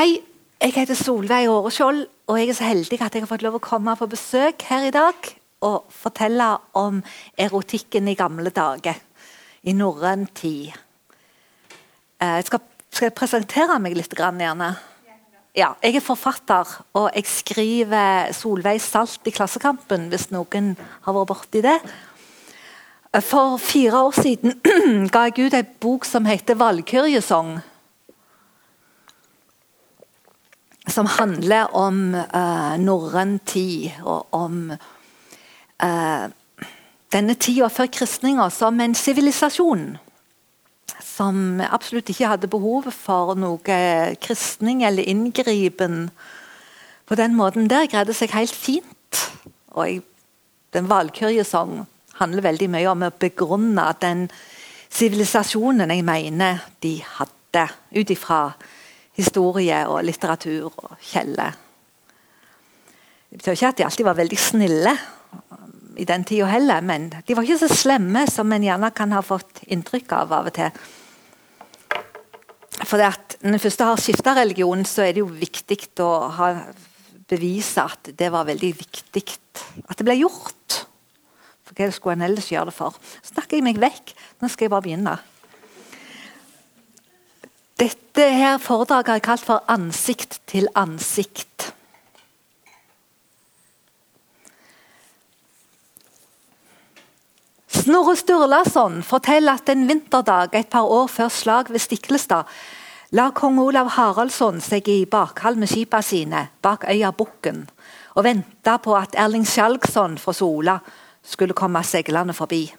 Hei, jeg heter Solveig Åreskjold, og jeg er så heldig at jeg har fått lov å komme på besøk her i dag og fortelle om erotikken i gamle dager, i norrøn tid. Eh, jeg skal, skal jeg presentere meg litt, grann, gjerne? Ja, jeg er forfatter, og jeg skriver Solveig Salt i Klassekampen, hvis noen har vært borti det. For fire år siden ga jeg ut en bok som heter 'Valkyrjesong' som handler om uh, norrøn tid og om uh, denne tida før kristninga som en sivilisasjon. Som absolutt ikke hadde behov for noe kristning eller inngripen. På den måten der greide seg helt fint. Og jeg, Den valkyrjesang handler veldig mye om å begrunne den sivilisasjonen jeg mener de hadde, ut ifra historie og litteratur og kjelle. Det betyr ikke at de alltid var veldig snille i den tida heller, men de var ikke så slemme som en gjerne kan ha fått inntrykk av av og til. For Når en først har skifta religion, så er det jo viktig å ha, bevise at det var veldig viktig at det ble gjort. For hva skulle en ellers gjøre det for? Så snakker jeg meg vekk. Nå skal jeg bare begynne. Dette her foredraget har jeg kalt for 'Ansikt til ansikt'. Snorre Sturlason forteller at en vinterdag et par år før slag ved Stiklestad la kong Olav Haraldsson seg i bakhall med skipa sine bak øya Bukken og venta på at Erling Skjalgsson fra Sola skulle komme seilende forbi.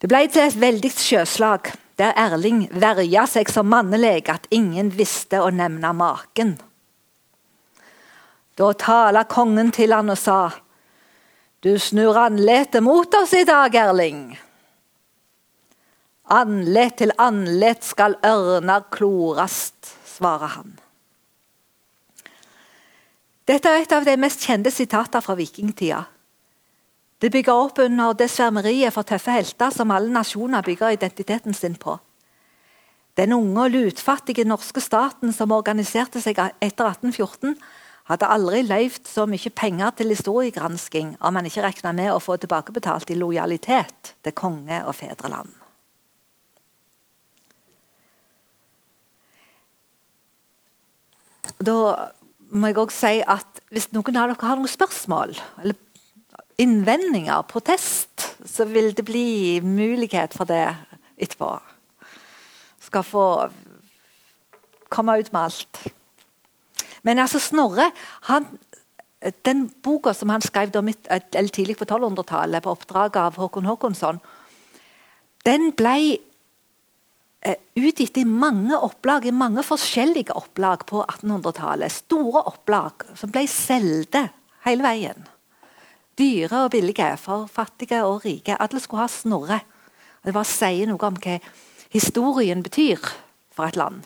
Det ble til et veldig sjøslag der Erling verja seg som mannelege at ingen visste å nevne maken. Da tala kongen til han og sa, Du snur andletet mot oss i dag, Erling. Andlet til andlet skal ørner klorast, svarer han. Dette er et av de mest kjente sitater fra vikingtida. Det bygger opp under det svermeriet for tøffe helter som alle nasjoner bygger identiteten sin på. Den unge og lutfattige norske staten som organiserte seg etter 1814, hadde aldri løyvd så mye penger til historiegransking om man ikke regna med å få tilbakebetalt i lojalitet til konge og fedreland. Da må jeg også si at Hvis noen av dere har noen spørsmål eller innvendinger, protest, så vil det bli mulighet for det etterpå. Skal få komme ut med alt. Men altså Snorre han, Den boka som han skrev midt, tidlig på 1200-tallet på oppdrag av Håkon Håkonsson, den ble eh, utgitt i mange opplag, i mange forskjellige opplag på 1800-tallet. Store opplag som ble solgt hele veien. Dyre og billige for fattige og rike. Alle skulle ha Snorre. Det bare sier noe om hva historien betyr for et land.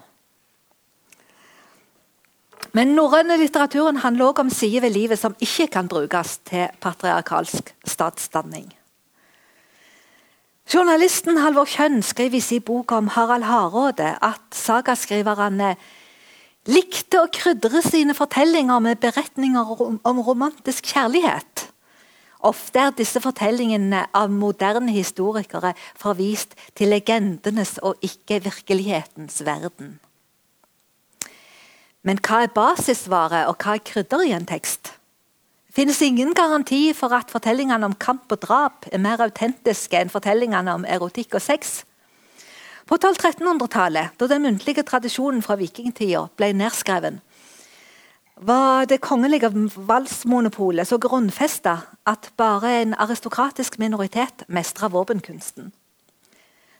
Men norrøne litteraturen handler også om sider ved livet som ikke kan brukes til patriarkalsk statsdanning. Journalisten Halvor Kjønn skriver i sin bok om Harald Hardråde at sagaskriverne likte å krydre sine fortellinger med beretninger om romantisk kjærlighet. Ofte er disse fortellingene av moderne historikere forvist til legendenes og ikke virkelighetens verden. Men hva er basisvare, og hva er krydder i en tekst? Det finnes ingen garanti for at fortellingene om kamp og drap er mer autentiske enn fortellingene om erotikk og sex. På 1200-1300-tallet, da den muntlige tradisjonen fra vikingtida ble nedskreven, var det kongelige valsmonopolet så grunnfesta at bare en aristokratisk minoritet mestra våpenkunsten.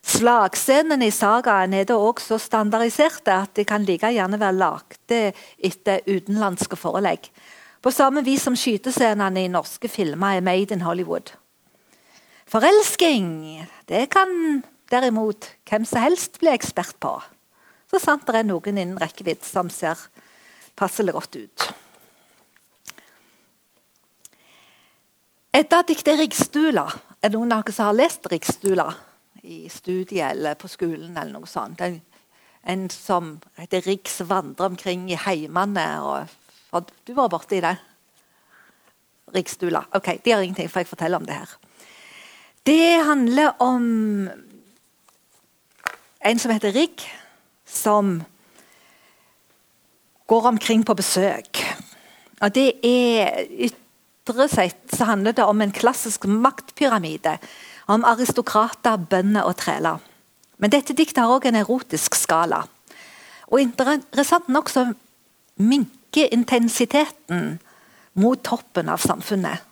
Slagscenene i sagaen er da òg så standardiserte at de kan like gjerne være lagde etter utenlandske forelegg. På samme vis som skytescenene i norske filmer er made in Hollywood. Forelsking det kan derimot hvem som helst bli ekspert på. Så sant det er noen innen rekkevidde som ser passelig godt ut. Edda-diktet 'Riggstula'. Er det noen av dere som har lest 'Riggstula' i studiet eller på skolen? eller noe sånt? Det er En som heter som vandrer omkring i heimene. Og, og du var borti det? Riksstula. Ok, De har ingenting, for jeg forteller om det her. Det handler om en som heter Rigg, som går omkring på besøk. Og det er Ytre sett så handler det om en klassisk maktpyramide. Om aristokrater, bønder og treler. Men dette diktet har òg en erotisk skala. Og interessant nok så minker intensiteten mot toppen av samfunnet.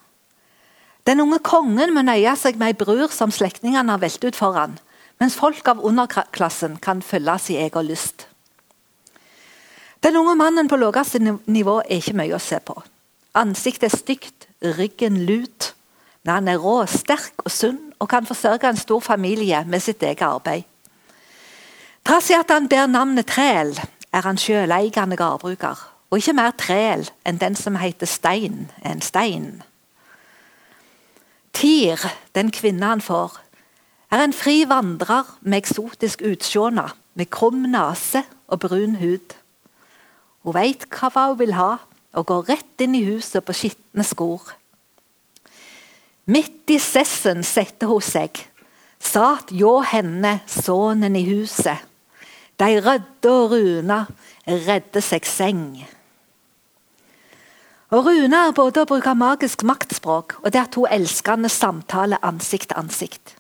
Den unge kongen må nøye seg med ei brur som slektningene har velt ut foran, mens folk av underklassen kan følge sin egen lyst. Den unge mannen på laveste nivå er ikke mye å se på. Ansiktet er stygt, ryggen lut. Men han er rå, sterk og sunn og kan forsørge en stor familie med sitt eget arbeid. Trass i at han ber navnet Træl, er han sjøleigende gårdbruker. Og ikke mer træl enn den som heter Stein, en stein. Tyr, den kvinne han får, er en fri vandrer med eksotisk utseende, med krum nese og brun hud. Hun veit hva hun vil ha, og går rett inn i huset på skitne skor. Midt i sessen setter hun seg, sat hjå henne sønnen i huset. De rødde og Runa redde seg seng. Og Runa er både å bruke magisk maktspråk og det at hun elskende samtaler ansikt til ansikt.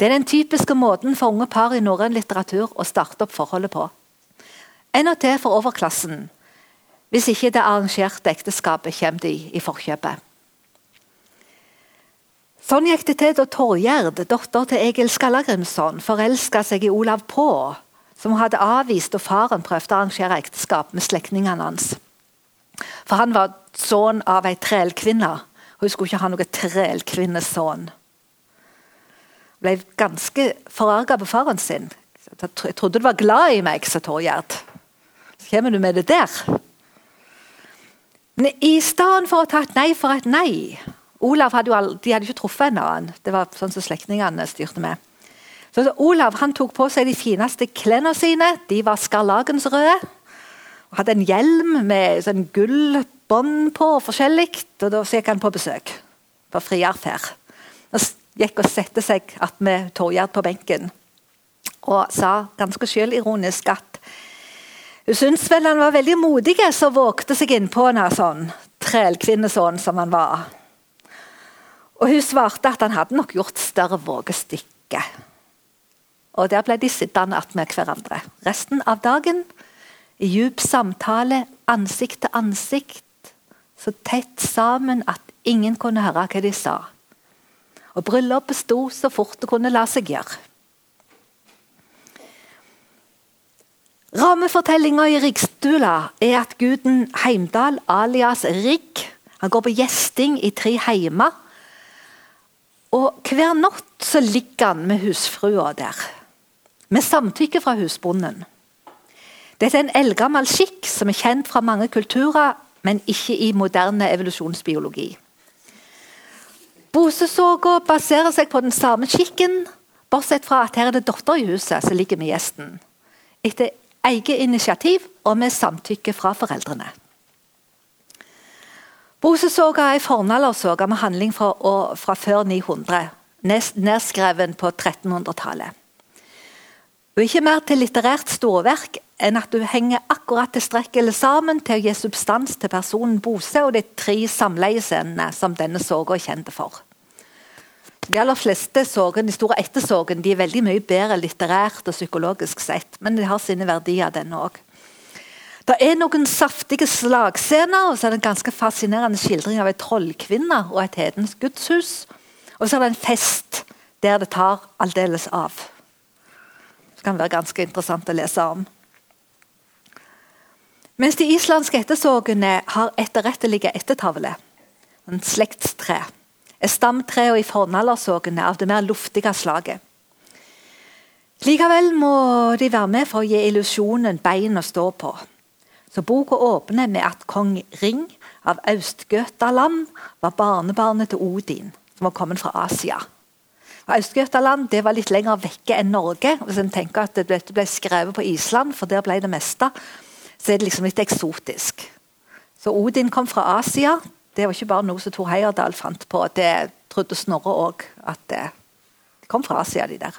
Det er den typiske måten for unge par i norrøn litteratur å starte opp forholdet på. En og til for overklassen. Hvis ikke det arrangerte ekteskapet kommer de i forkjøpet. Sånn gikk det til da Torgjerd, datter til Egil Skallagrimsson, forelska seg i Olav På, som hun hadde avvist da faren prøvde å arrangere ekteskap med slektningene hans. For han var sønn av ei trælkvinne, og hun skulle ikke ha noen trælkvinnesønn. Ble ganske forarga på faren sin. Jeg trodde du var glad i meg, sa Torgjerd kommer du med det der? Men I stedet for å ta et nei for et nei Olav hadde jo aldri, de hadde ikke truffet en annen. Det var sånn som slektningene styrte med. Så Olav han tok på seg de fineste klærne sine. De var skarlagensrøde. Hadde en hjelm med sånn gullbånd på og forskjellig. Og da gikk han på besøk på friarferd. Og gikk og satte seg med Torgjerd på benken og sa ganske sjølironisk at hun syntes vel han var veldig modig som vågte seg innpå en sånn Trælkvinnesønn som han var. Og Hun svarte at han hadde nok gjort større vågestykke. Og Der ble de sittende attmed hverandre resten av dagen. I djup samtale, ansikt til ansikt, så tett sammen at ingen kunne høre hva de sa. Og Bryllupet sto så fort det kunne la seg gjøre. Rammefortellinga i Riksstula er at guden Heimdal, alias Rigg, han går på gjesting i tre heimer. Og Hver natt så ligger han med husfrua der, med samtykke fra husbonden. Dette er en eldgammel skikk som er kjent fra mange kulturer, men ikke i moderne evolusjonsbiologi. Bosesoga baserer seg på den samme skikken, bortsett fra at her er det datter i huset som ligger med gjesten. Etter eget initiativ og med samtykke fra foreldrene. Bosesoga er ei fornaldersoga med handling fra, fra, før 900, nedskreven på 1300-tallet. Hun er ikke mer til litterært storverk enn at du henger akkurat tilstrekkelig sammen til å gi substans til personen Bose og de tre samleiescenene som denne soga er kjent for. De aller fleste sorgen, de store ettersorgen er veldig mye bedre litterært og psykologisk sett, men de har sine verdier, denne òg. Det er noen saftige slagscener, og så er det en ganske fascinerende skildring av ei trollkvinne og et hedens gudshus. Og så er det en fest der det tar aldeles av. Det kan være ganske interessant å lese om. Mens de islandske ettersorgene har etterrettelige ettertavler, en slektstre stamtrærne i fornaldersågene av det mer luftige slaget. Likevel må de være med for å gi illusjonen bein å stå på. Så Boka åpner med at kong Ring av Austgøtaland var barnebarnet til Odin, som var kommet fra Asia. Øst-Götaland det var litt lenger vekke enn Norge. Hvis en tenker at dette ble skrevet på Island, for der ble det meste, så er det liksom litt eksotisk. Så Odin kom fra Asia. Det var ikke bare noe som Tor Heyerdahl fant på. Det trodde Snorre òg, at det kom fra Asia, de der.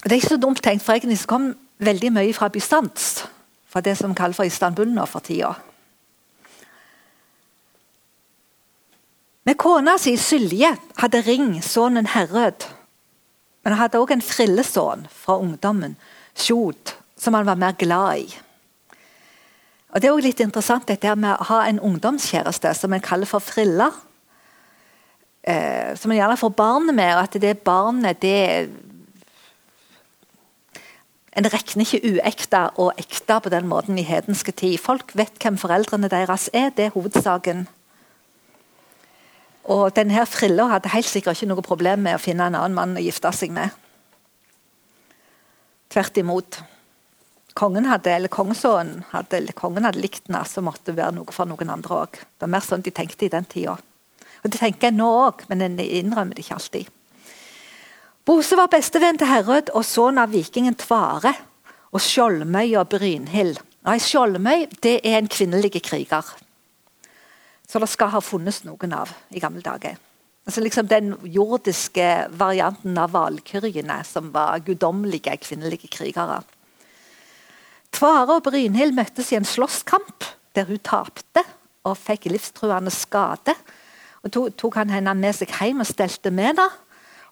Det er ikke så dumt tenkt, for egentlig kom veldig mye fra Bystants. Fra det som kalles for Istanbul nå for tida. Med kona si Sylje hadde Ring sønnen Herrød. Men han hadde òg en frillesønn fra ungdommen, Sjod, som han var mer glad i. Og Det er også litt interessant dette med å ha en ungdomskjæreste som en kaller for frilla. Eh, som en gjerne får barnet med, og at det barnet det En regner ikke uekte og ekte på den måten i hedenske tid. Folk vet hvem foreldrene deres er. Det er hovedsaken. Og denne frilla hadde helt sikkert ikke noe problem med å finne en annen mann å gifte seg med. Tvert imot kongen hadde, eller kongesønnen hadde, kongen hadde likt den, så måtte det være noe for noen andre òg. Det var mer sånn de tenkte i den tida. Og Det tenker jeg nå òg, men en innrømmer det ikke alltid. Bose var bestevenn til Herrød og sønn av vikingen Tvare og Skjoldmøy og Brynhild. Nei, Skjoldmøy det er en kvinnelig kriger. Så det skal ha funnes noen av i gamle dager. Altså liksom Den jordiske varianten av valkyriene, som var guddommelige kvinnelige krigere. Tvare og Brynhild møttes i en slåsskamp der hun tapte og fikk livstruende skade. Og to, tok han henne med seg hjem og stelte med henne.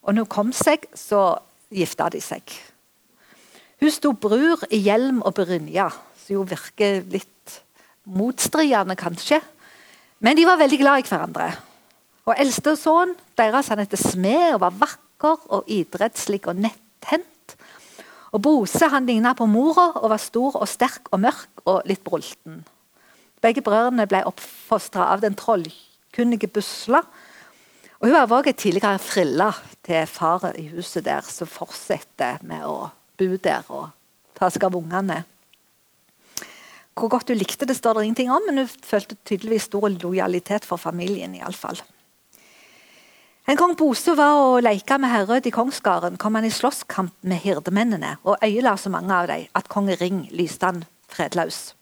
Og når hun kom seg, så gifta de seg. Hun sto brur i hjelm og brynje, som jo virker litt motstridende, kanskje. Men de var veldig glad i hverandre. Og Eldste sønn deres han heter Smed og var vakker og idrettslig og netthendt. Og Bose han ligna på mora og var stor og sterk og mørk og litt brulten. Begge brødrene ble oppfostra av den trollkunnige Busla. Og Hun var også tidligere frilla til far i huset der, som fortsetter med å bo der og ta seg av ungene. Hvor godt hun likte det, står det ingenting om, men hun følte tydeligvis stor lojalitet for familien. i alle fall. En gang Bose var og leka med Herrød i Kongsgården, kom han i slåsskamp med hirdemennene og øyela så mange av dem at kong Ring lyste han fredløs.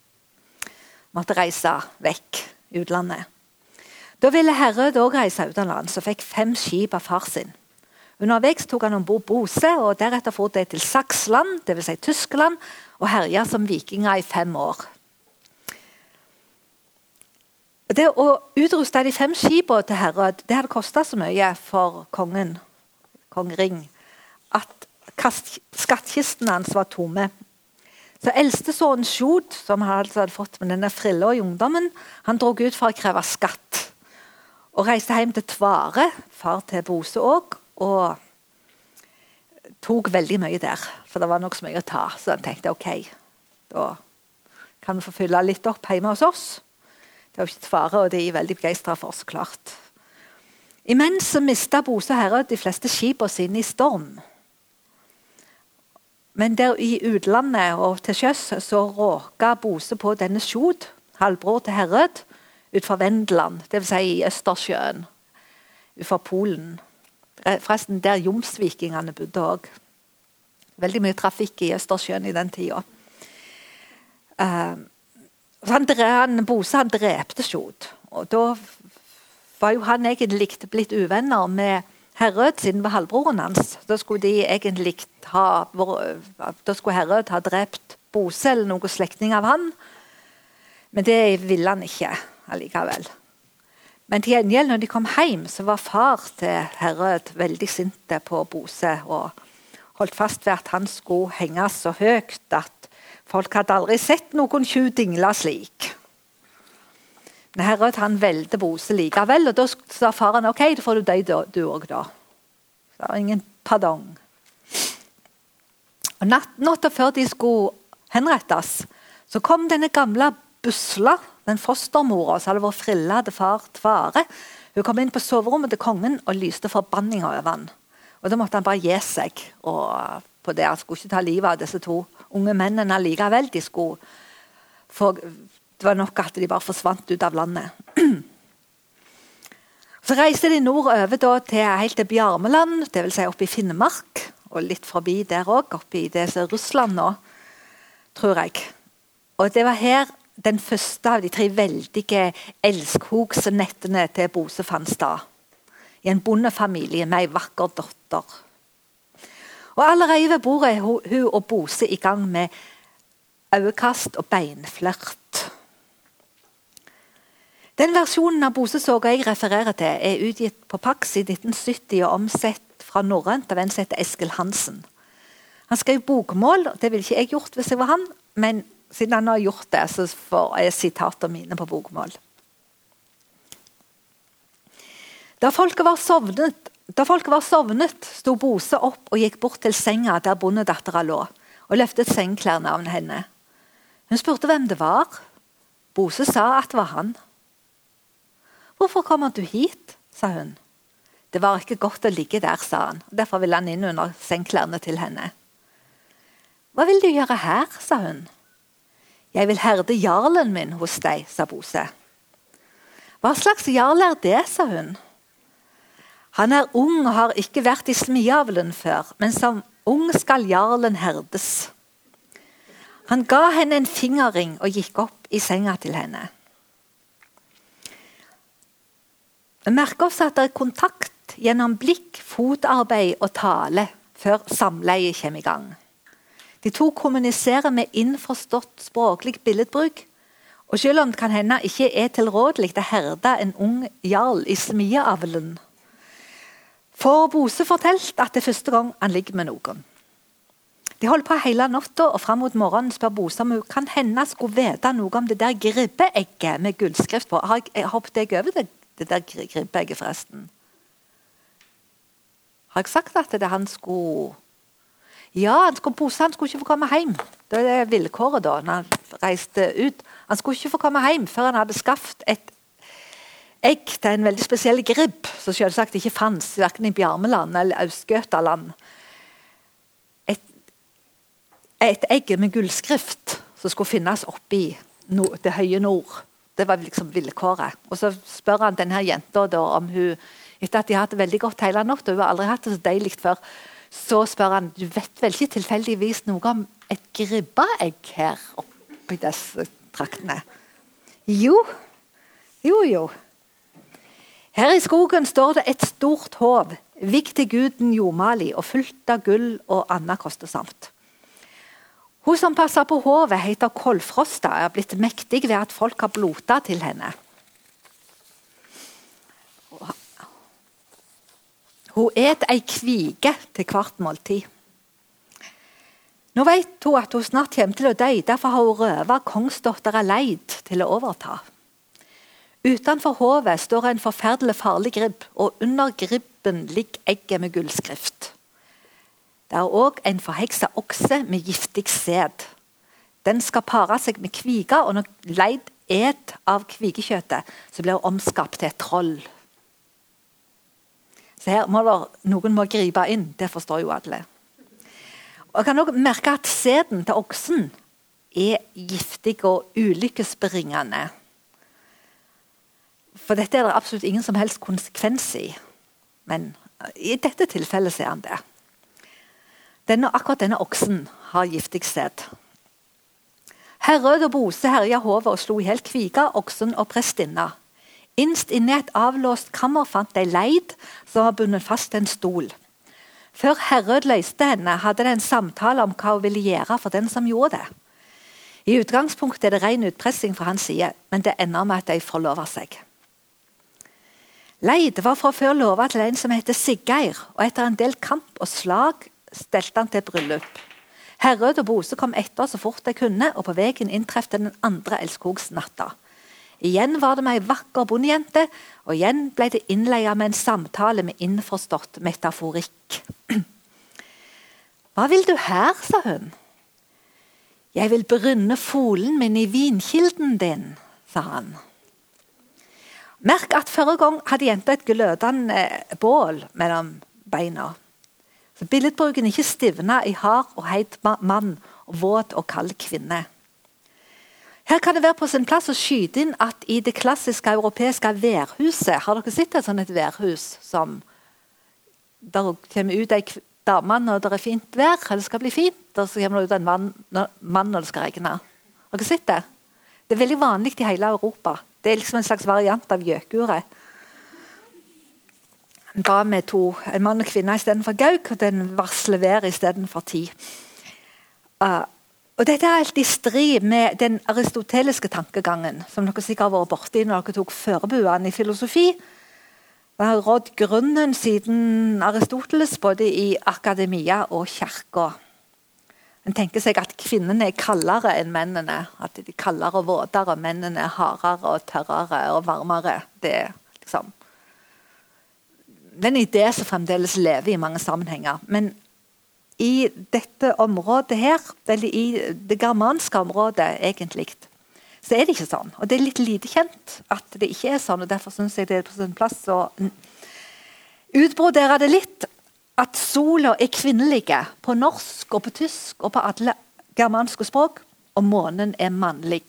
Måtte reise vekk utlandet. Da ville Herrød òg reise utenlands og fikk fem skip av far sin. Underveis tok han om bord Bose og deretter for de til Saksland, dvs. Si Tyskland, og herja som vikinger i fem år. Det å utruste de fem skipene til Herod det hadde kosta så mye for kongen, kong Ring, at skattkisten hans var tomme. Så Eldstesønnen Sjod, som han altså hadde fått med denne frilla i ungdommen, han dro ut for å kreve skatt. Og reiste hjem til Tvare, far til Bose òg, og tok veldig mye der. For det var nok så mye å ta, så han tenkte OK, da kan vi få fylle litt opp hjemme hos oss. Det er jo ikke et fare, og de er veldig begeistra for, så klart. Imens mista Bose herre de fleste skipene sine i storm. Men der i utlandet og til sjøs så råka Bose på denne Sjod, halvbror til Herrød, utenfor Vendeland, dvs. Si i Østersjøen, utenfor Polen. Forresten der jomsvikingene bodde òg. Veldig mye trafikk i Østersjøen i den tida. Uh, han, han, Bose han drepte Sjod. Og da var jo han egentlig blitt uvenner med Herrød, siden det var halvbroren hans. Da skulle de egentlig ha Da skulle Herrød ha drept Bose eller noen slektning av han. Men det ville han ikke allikevel. Men til gjengjeld, når de kom hjem, så var far til Herrød veldig sint på Bose og holdt fast ved at han skulle henge så høyt at Folk hadde aldri sett noen tjuv dingle slik. Men Herod han valgte Bose likevel, og da sa faren ok, da får du deg du òg, da. Det var ingen pardong. Og Natta før de skulle henrettes, så kom denne gamle Busla, den fostermora som hadde vært frilla til far Tvare. Hun kom inn på soverommet til kongen og lyste forbanninga over han. Og Da måtte han bare gi seg og på det. Han skulle ikke ta livet av disse to unge mennene likevel. De skulle For det var nok at de bare forsvant ut av landet. Så reiste de nordover til helt til Bjarmeland, dvs. Si oppe i Finnmark. Og litt forbi der òg, oppe i det som er Russland nå, tror jeg. Og det var her den første av de tre veldige elskhogsnettene til Bose fant sted. I en bondefamilie med ei vakker datter. Og Allerede ved bordet er hun og Bose i gang med øyekast og beinflørt. Den versjonen av Bosesoga jeg refererer til, er utgitt på Pax i 1970 og omsett fra norrønt av en som heter Eskil Hansen. Han skrev bokmål, det ville ikke jeg gjort hvis jeg var han, men siden han har gjort det, så får jeg sitater mine på bokmål. Da folket var sovnet, da folket var sovnet sto Bose opp og gikk bort til senga der bondedattera lå, og løftet sengeklærne av henne. Hun spurte hvem det var. Bose sa at det var han. 'Hvorfor kommer du hit?' sa hun. Det var ikke godt å ligge der, sa han. Derfor ville han inn under sengeklærne til henne. 'Hva vil du gjøre her?' sa hun. 'Jeg vil herde jarlen min hos deg', sa Bose. 'Hva slags jarl er det?' sa hun. Han er ung og har ikke vært i smiavelen før, men som ung skal jarlen herdes. Han ga henne en fingerring og gikk opp i senga til henne. Vi merker oss at det er kontakt gjennom blikk, fotarbeid og tale før samleie kommer i gang. De to kommuniserer med innforstått språklig billedbruk. Og selv om det kan hende ikke er tilrådelig å herde en ung jarl i smieavlen, får Bose fortalte at det er første gang han ligger med noen. De holder på hele natta, og fram mot morgenen spør Bose om hun kan hende skulle vite noe om det der gribbeegget med gullskrift på. Har jeg hoppet jeg over det, det der gribbeegget, forresten? Har jeg sagt at det han skulle ja, han skulle, Bose han skulle ikke få komme hjem. Det er vilkåret da når han reiste ut. Han skulle ikke få komme hjem før han hadde skaffet et egg til en veldig spesiell gribb, som selvsagt ikke fantes verken i Bjarmeland eller Aust-Götaland. Et, et, egg med gullskrift som skulle finnes oppi no, det høye nord. Det var liksom vilkåret. Og Så spør han denne jenta om hun etter at de har hatt det veldig godt hele natta, hun har aldri hatt det så deilig før, så spør han du vet vel ikke tilfeldigvis noe om et gribbeegg her oppi disse traktene. Jo, jo, jo. Her i skogen står det et stort hov, vigd til guden Jomali og fullt av gull og annet kostesamt. Hun som passer på hovet, heter Kolfrosta og er blitt mektig ved at folk har blota til henne. Hun et ei kvige til hvert måltid. Nå vet hun at hun snart kommer til å dø, derfor har hun røvet kongsdattera Leid til å overta. Utenfor hovet står en forferdelig farlig gribb, og under gribben ligger egget med gullskrift. Det er òg en forheksa okse med giftig sæd. Den skal pare seg med kviga, og når Leid et av kvigekjøttet, så blir hun omskapt til et troll. Så her må der, noen må gripe inn. Det forstår jo alle. Og jeg kan også merke at sæden til oksen er giftig og ulykkesbringende. For dette er det absolutt ingen som helst konsekvens i. Men i dette tilfellet ser han det. Denne, akkurat denne oksen har giftig sæd. Herrød og Bose herja hovet og slo i hjel kviga, oksen og prestinna. Innst inne i et avlåst kammer fant de leid som var bundet fast en stol. Før Herrød løste henne, hadde de en samtale om hva hun ville gjøre for den som gjorde det. I utgangspunktet er det ren utpressing fra hans side, men det ender med at de forlover seg. Leid var fra før lova til en som heter Siggeir, og etter en del kamp og slag stelte han til bryllup. Herrød og Bose kom etter så fort de kunne, og på veien inntrefte den andre elskogsnatta. Igjen var det med ei vakker bondejente, og igjen ble det innleia med en samtale med innforstått metaforikk. Hva vil du her, sa hun. Jeg vil brynne folen min i vinkilden din, sa han. Merk at forrige gang hadde jenta et glødende bål mellom beina. Så Billedbruken ikke stivna i hard og heit mann og våt og kald kvinne. Her kan det være på sin plass å skyte inn at i det klassiske europeiske værhuset Har dere sett et sånt værhus som der kommer ut ei dame når det er fint vær, eller det skal bli fint, og så kommer det ut en mann når det skal regne? Har dere sett det? Det er veldig vanlig i hele Europa. Det er liksom en slags variant av gjøkuret. En dame med to, en mann og kvinne istedenfor gauk, og den varsler vær istedenfor tid. Uh, og Dette er helt i strid med den aristoteliske tankegangen, som dere sikkert har vært borti når dere tok førebuene i filosofi. Det har rådd grunnen siden Aristoteles, både i akademia og kirka. En tenker seg at kvinnene er kaldere enn mennene. At de er kaldere og våtere, mennene er hardere og tørrere og varmere. Det er liksom en idé som fremdeles lever i mange sammenhenger. Men i dette området her, eller i det germanske området egentlig, så er det ikke sånn. Og det er litt lite kjent at det ikke er sånn. og Derfor syns jeg det er på sin plass å utbrodere det litt. At sola er kvinnelige på norsk og på tysk og på alle germanske språk. Og månen er mannlig,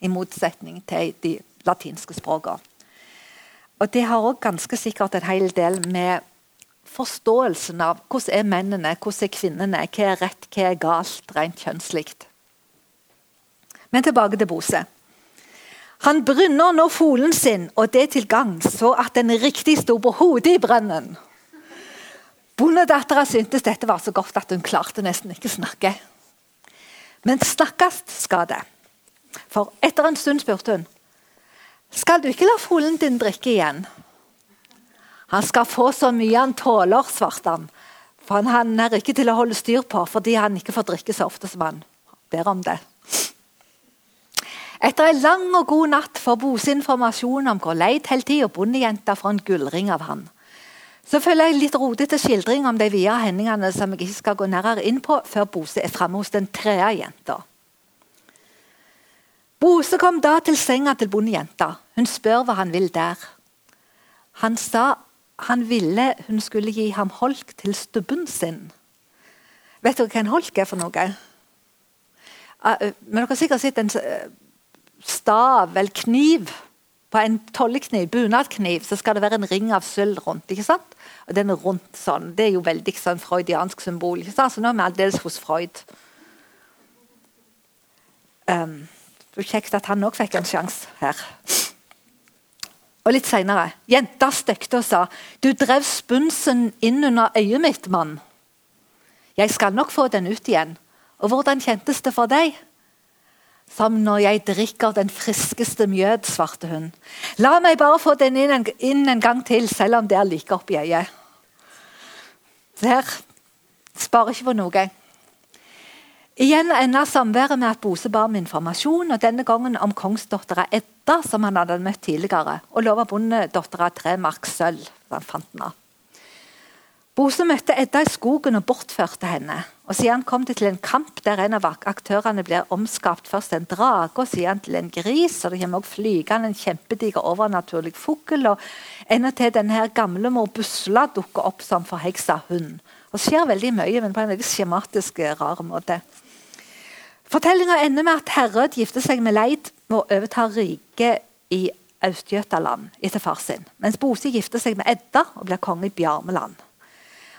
i motsetning til de latinske språkene. Og det har òg ganske sikkert en hel del med forståelsen av hvordan er mennene, hvordan er kvinnene, hva er rett, hva er galt, rent kjønnslig. Men tilbake til Bose. Han brynner nå folen sin, og det til gang, så at den riktig sto på hodet i brønnen. Bondedattera syntes dette var så godt at hun klarte nesten ikke snakke. Men snakkes skal det. For etter en stund spurte hun skal du ikke la folen din drikke igjen. Han skal få så mye han tåler, svarte han. For han er ikke til å holde styr på fordi han ikke får drikke så ofte som han ber om det. Etter en lang og god natt får Bose informasjon om hvor leit hele tida bondejenta får en gullring av han. Så følger jeg litt rodete skildring om de videre hendelsene som jeg ikke skal gå nærmere inn på før Bose er framme hos den tredje jenta. Bose kom da til senga til bondejenta. Hun spør hva han vil der. Han sa han ville hun skulle gi ham holk til stubben sin. Vet dere hva en holk er for noe? Ah, eh, men dere har sikkert sett en eh, stav eller kniv. På en tollekniv, bunadkniv, så skal det være en ring av sølv rundt. ikke sant? Og den er rundt sånn. Det er jo veldig sånn freudiansk symbol. ikke sant? Så nå er vi aldeles hos Freud. Um, kjekt at han òg fikk en sjanse her. Og litt seinere. Jenta støkte og sa, 'Du drev spunsen inn under øyet mitt, mann.' 'Jeg skal nok få den ut igjen.' 'Og hvordan kjentes det for deg?' Som når jeg drikker den friskeste mjød, svarte hun. 'La meg bare få den inn en, inn en gang til, selv om det er like oppi øyet.' Der sparer ikke på noe. Igjen enda samværet med at Bose ba om informasjon, og denne gangen om kongsdattera Edda, som han hadde møtt tidligere, og lova bondedattera tre mark sølv. Han fant den av. Bose møtte Edda i skogen og bortførte henne. og Siden kom det til en kamp der en av aktørene blir omskapt først en drage, og siden til en gris. og Det kommer også flygende en kjempediger overnaturlig fugl. Og til denne gamle mor Busla dukker opp som forheksa hund. Det skjer veldig mye, men på en veldig skjematisk, rar måte. Fortellinga ender med at Herrød gifter seg med Leid og overtar riket i Aust-Jøtaland etter far sin. Mens Bose gifter seg med Edda og blir konge i Bjarmeland.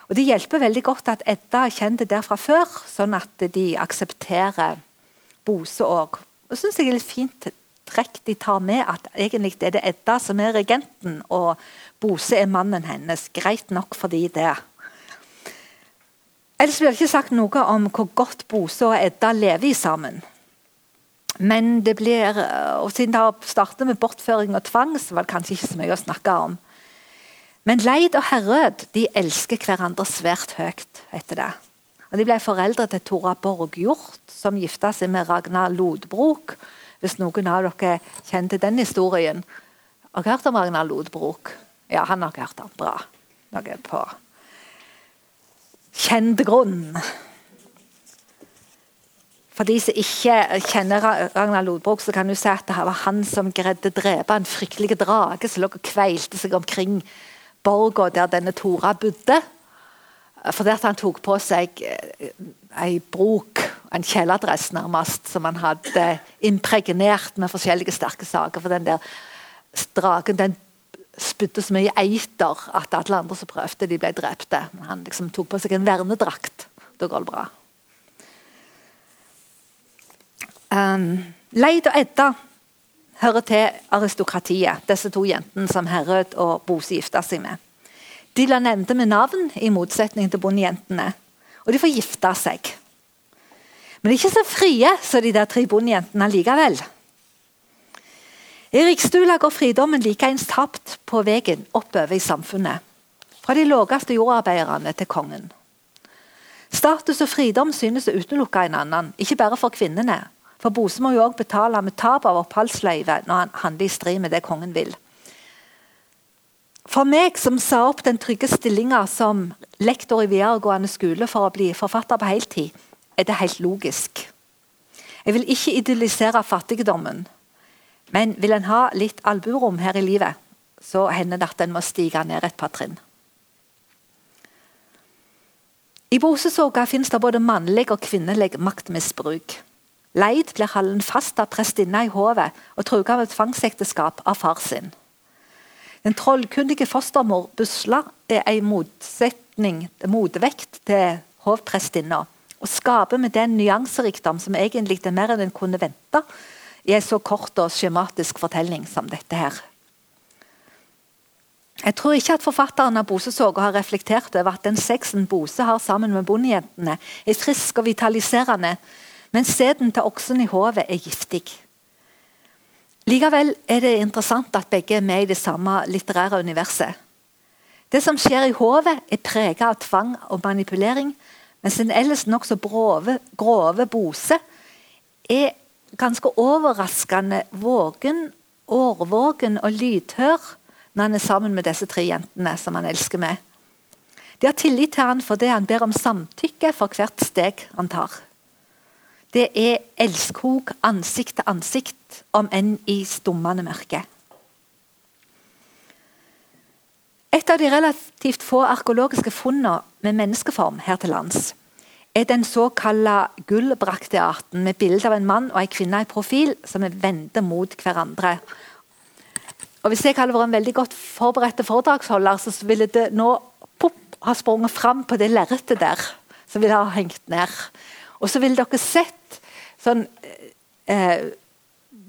Og Det hjelper veldig godt at Edda har kjent der fra før, sånn at de aksepterer Bose òg. Det syns jeg er litt fint trekk de tar med, at egentlig er det Edda som er regenten, og Bose er mannen hennes. Greit nok for de det. Ellers blir det ikke sagt noe om hvor godt Bose og Edda lever sammen. Men det blir, og siden det har startet med bortføring og tvang, så var det kanskje ikke så mye å snakke om. Men Leid og Herrød de elsker hverandre svært høyt. etter det. Og De ble foreldre til Tora Borghjort, som gifta seg med Ragnar Lodbrok. Hvis noen av dere kjenner til den historien. Har dere hørt om Ragnar Lodbrok? Ja, han har hørt om. Bra. Noe på kjent grunn. For de som ikke kjenner Ragnar Lodbrok, så kan du si at det var han som greide å drepe en fryktelig drage som lå og kveilte seg omkring borga der denne Tora bodde. Fordi at han tok på seg ei brok en kjeledress nærmest, som han hadde impregnert med forskjellige sterke saker. For den der dragen den spydde så mye eiter at alle andre som prøvde, de ble drepte. Han liksom tok på seg en vernedrakt. Da går det bra. Um, Leid og Edda hører til aristokratiet, disse to jentene som Herød og Bose gifta seg med. De la nevnte med navn, i motsetning til bondejentene. Og de får gifte seg. Men de er ikke så frie som de der tre bondejentene likevel. I Rikstula går fridommen likeens tapt på veien oppover i samfunnet. Fra de laveste jordarbeiderne til kongen. Status og fridom synes å utelukke en annen, ikke bare for kvinnene. For Bose må jo òg betale med tap av oppholdsløyve når han handler i strid med det kongen vil. For meg som sa opp den trygge stillinga som lektor i videregående skole for å bli forfatter på heltid, er det helt logisk. Jeg vil ikke idyllisere fattigdommen, men vil en ha litt alburom her i livet, så hender det at en må stige ned et par trinn. I Bosesoga finnes det både mannlig og kvinnelig maktmisbruk. Leid blir holdt fast av prestinna i hovet og truet et tvangsekteskap av far sin. Den trollkundige fostermor Busla er en motsetning, motvekt til hovprestinna. Og skaper med den nyanserikdom som egentlig er mer enn en kunne vente i en så kort og skjematisk fortelling som dette her. Jeg tror ikke at forfatteren av Bosesoga har reflektert over at den sexen Bose har sammen med bondejentene, er frisk og vitaliserende, mens sæden til oksen i hodet er giftig. Likevel er det interessant at begge er med i det samme litterære universet. Det som skjer i hodet, er preget av tvang og manipulering, mens en ellers nokså grove Bose er ganske overraskende vågen, årvåken og lydhør når han er sammen med disse tre jentene som han elsker med. De har tillit til han fordi han ber om samtykke for hvert steg han tar. Det er elskog ansikt til ansikt, om enn i stummende mørke. Et av de relativt få arkeologiske funnene med menneskeform her til lands er den såkalte gullbraktearten med bilde av en mann og en kvinne i profil som er vendte mot hverandre. Og Hvis jeg hadde vært en veldig godt forberedt foredragsholder, så ville det nå pop, ha sprunget fram på det lerretet der som ville ha hengt ned. Og så ville dere sett sånn eh,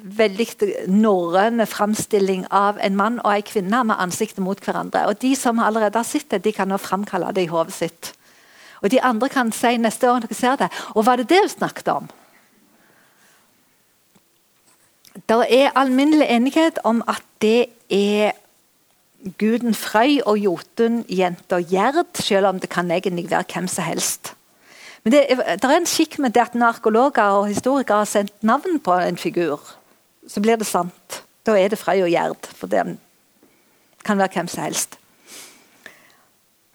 veldig norrøn framstilling av en mann og en kvinne med ansiktet mot hverandre. Og De som allerede har sett det, de kan nå framkalle det i hodet sitt. Og De andre kan si neste år dere ser det Og var det det du snakket om? Det er alminnelig enighet om at det er guden Frøy og Jotunjenta Gjerd, selv om det kan egentlig være hvem som helst. Men det, det, er en skikk med det at når arkeologer og historikere har sendt navn på en figur, så blir det sant. Da er det Frøy og Gjerd. For det kan være hvem som helst.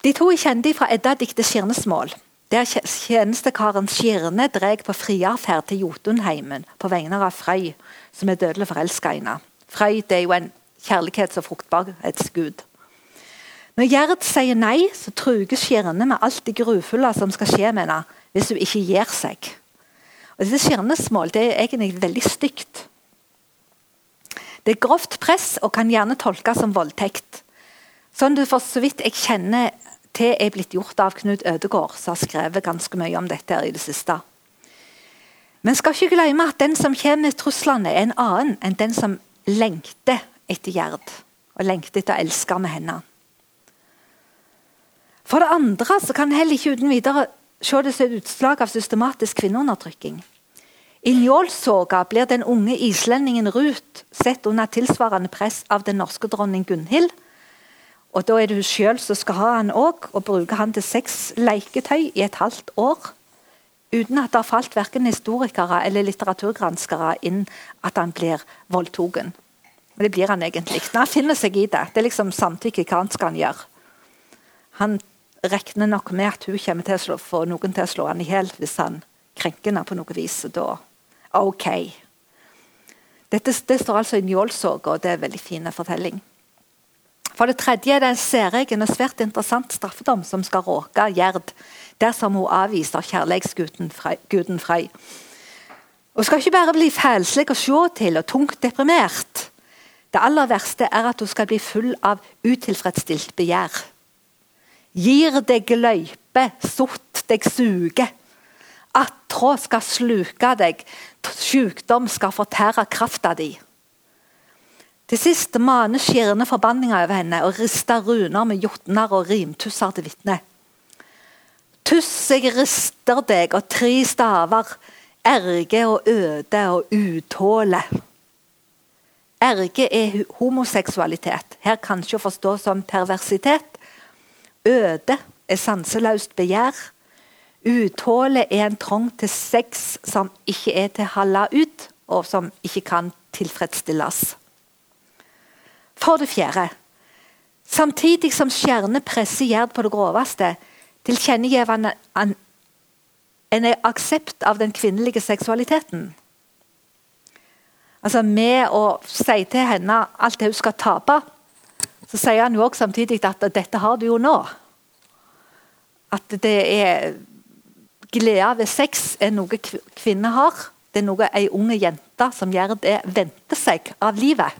De to er kjente fra Edda-diktet 'Skirnesmål'. Der tjenestekaren Skirne drar på friarferd til Jotunheimen på vegne av Frøy, som er dødelig forelska i henne. Frøy det er jo en kjærlighets- og fruktbarhetsgud. Når Gjerd sier nei, så truger Skirne med alt det grufulle som skal skje med henne hvis hun ikke gir seg. Og Dette skirnesmål det er egentlig veldig stygt. Det er grovt press og kan gjerne tolkes som voldtekt. Sånn du for så vidt jeg kjenner til er blitt gjort av Knut Ødegård, som har skrevet ganske mye om dette i det siste. Men skal ikke glemme at den som kommer med truslene, er en annen enn den som lengter etter Gjerd. Og lengter etter å elske med henne. For det andre så kan en heller ikke uten videre se det som et utslag av systematisk kvinneundertrykking. I Njålsoga blir den unge islendingen Ruth sett under tilsvarende press av den norske dronning Gunhild. Og Da er det hun sjøl som skal ha han òg, og bruke han til seks leketøy i et halvt år. Uten at det har falt verken historikere eller litteraturgranskere inn at han blir voldtatt. Det blir han egentlig. Når han finner seg i det. Det er liksom samtykke hva han skal gjøre. Han regner nok med at hun kommer til å slå, få noen til å slå han i hjel hvis han krenker henne på noe vis. da, ok. Dette, det står altså i Njålsåga, og det er en veldig fin fortelling. For det tredje er det en særegen og svært interessant straffedom som skal råke Gjerd dersom hun avviser kjærlighetsguden Frøy. Hun skal ikke bare bli fælslig å se til og tungt deprimert. Det aller verste er at hun skal bli full av utilfredsstilt begjær. Gir deg løype, sott deg suge. Attrå skal sluke deg, sykdom skal fortære krafta di. Til sist maner skjerne forbanninga over henne og rister runer med jotner og rimtusser til vitne. Tuss, jeg rister deg, og tre staver, erge og øde og utåle. Erge er homoseksualitet, her kanskje å forstå som perversitet. Øde er sanseløst begjær. Utåle er en trang til sex som ikke er til holde ut, og som ikke kan tilfredsstilles. For det fjerde Samtidig som stjernene presser Gjerd på det groveste, tilkjennegir han en aksept av den kvinnelige seksualiteten. Altså Med å si til henne alt det hun skal tape, så sier han jo også samtidig at dette har du jo nå. At det er glede ved sex er noe kvinner har. Det er noe ei unge jente som gjør det, venter seg av livet.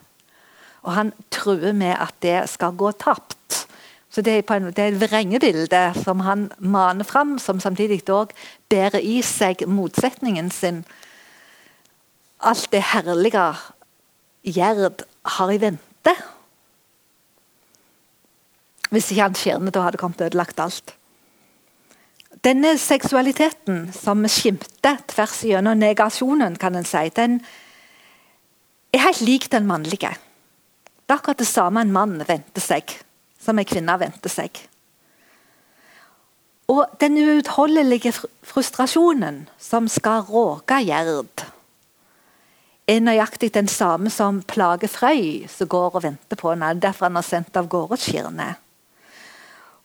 Og han truer med at det skal gå tapt. Så Det er, det er et vrengebilde som han maner fram, som samtidig òg bærer i seg motsetningen sin. Alt det herlige Gjerd har i vente. Hvis ikke han skjerne da hadde kommet ødelagt alt. Denne seksualiteten som skimter tvers gjennom negasjonen, kan en si, den er helt lik den mannlige. Det er akkurat det samme en mann venter seg, som en kvinne venter seg. Og den uutholdelige frustrasjonen som skal råke Gjerd, er nøyaktig den samme som plager Frøy, som går og venter på henne. Derfor han har sendt av gårde Skirne.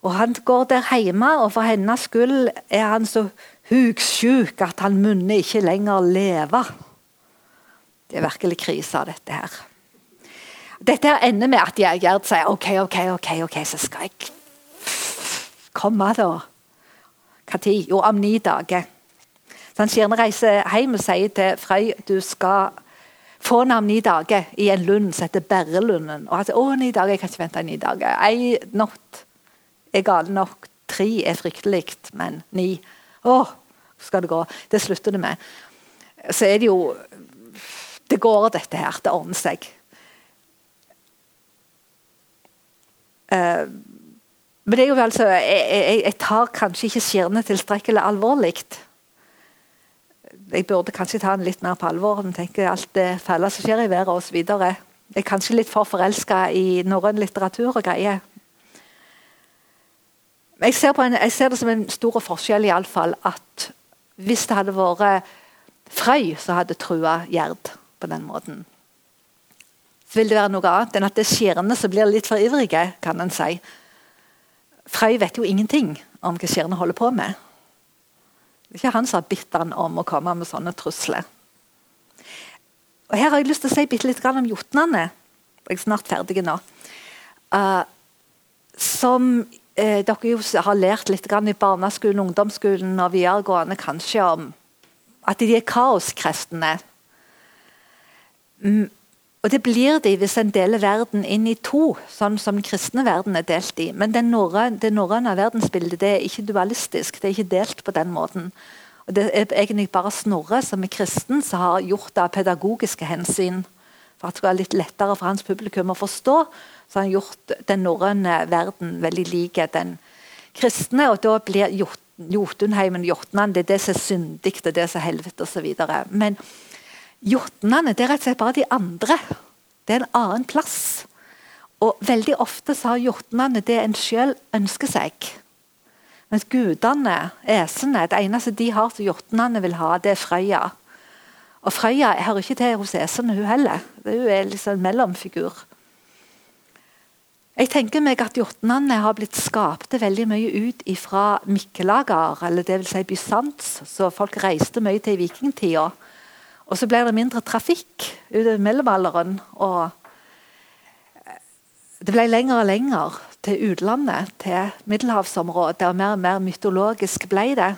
Og Han går der hjemme, og for hennes skyld er han så hugsjuk at han munner ikke lenger leve. Det er virkelig krise, dette her. Dette ender med at Gjerd sier OK, OK, ok, ok, så skal jeg komme, da. Når? Jo, om ni dager. Så han Skirne reiser hjem og sier til Frøy du skal få henne om ni dager i en lund som heter Berrelunden. Og han sier å, ni dager, jeg kan ikke vente ni dager. Ei natt er gale nok. Tre er fryktelig, men ni Å, skal det gå? Det slutter det med. Så er det jo Det går, dette her. Det ordner seg. Uh, men det er jo altså, jeg, jeg, jeg tar kanskje ikke skjerne tilstrekkelig alvorlig. Jeg burde kanskje ta den litt mer på alvor. men tenker alt det fæle som skjer i været osv. Jeg er kanskje litt for forelska i norrøn litteratur og greier. Jeg ser, en, jeg ser, det som en stor forskjell i alle fall, at hvis det hadde vært Frøy som hadde trua Gjerd på den måten, så vil det være noe annet enn at det er skjærene som blir litt for ivrige. kan en si. Frøy vet jo ingenting om hva skjærene holder på med. Det er ikke han som har bitt han om å komme med sånne trusler. Og Her har jeg lyst til å si bitte litt om jotnene. Jeg er snart ferdig nå. Uh, som uh, dere jo har lært litt i barneskolen, ungdomsskolen og videregående kanskje om at de er kaoskristne. Mm og Det blir de hvis en deler verden inn i to, sånn som den kristne verden er delt i. Men norrøn, det norrøne verdensbildet det er ikke dualistisk. Det er ikke delt på den måten. Og Det er egentlig bare Snorre som er kristen, som har gjort det av pedagogiske hensyn. For at det skal være litt lettere for hans publikum å forstå, så har han gjort den norrøne verden veldig lik den kristne. Og da blir Jotunheimen Jotnan det er det som er syndig, det er det som er helvete osv. Men Jotnene det er rett og slett bare de andre. Det er en annen plass. Og Veldig ofte så har jotnene det en sjøl ønsker seg. Mens gudene, esene, det eneste de har som jotnene vil ha, det er Frøya. Og Frøya hører ikke til hos esene, hun heller. Hun er liksom en mellomfigur. Jeg tenker meg at Jotnene har blitt skapte veldig mye ut fra Mikkelager, eller dvs. Si Bysants, så folk reiste mye til vikingtida. Og så ble det mindre trafikk utover mellomalderen. og det ble lenger og lenger til utlandet, til middelhavsområdet, og mer og mer mytologisk ble det.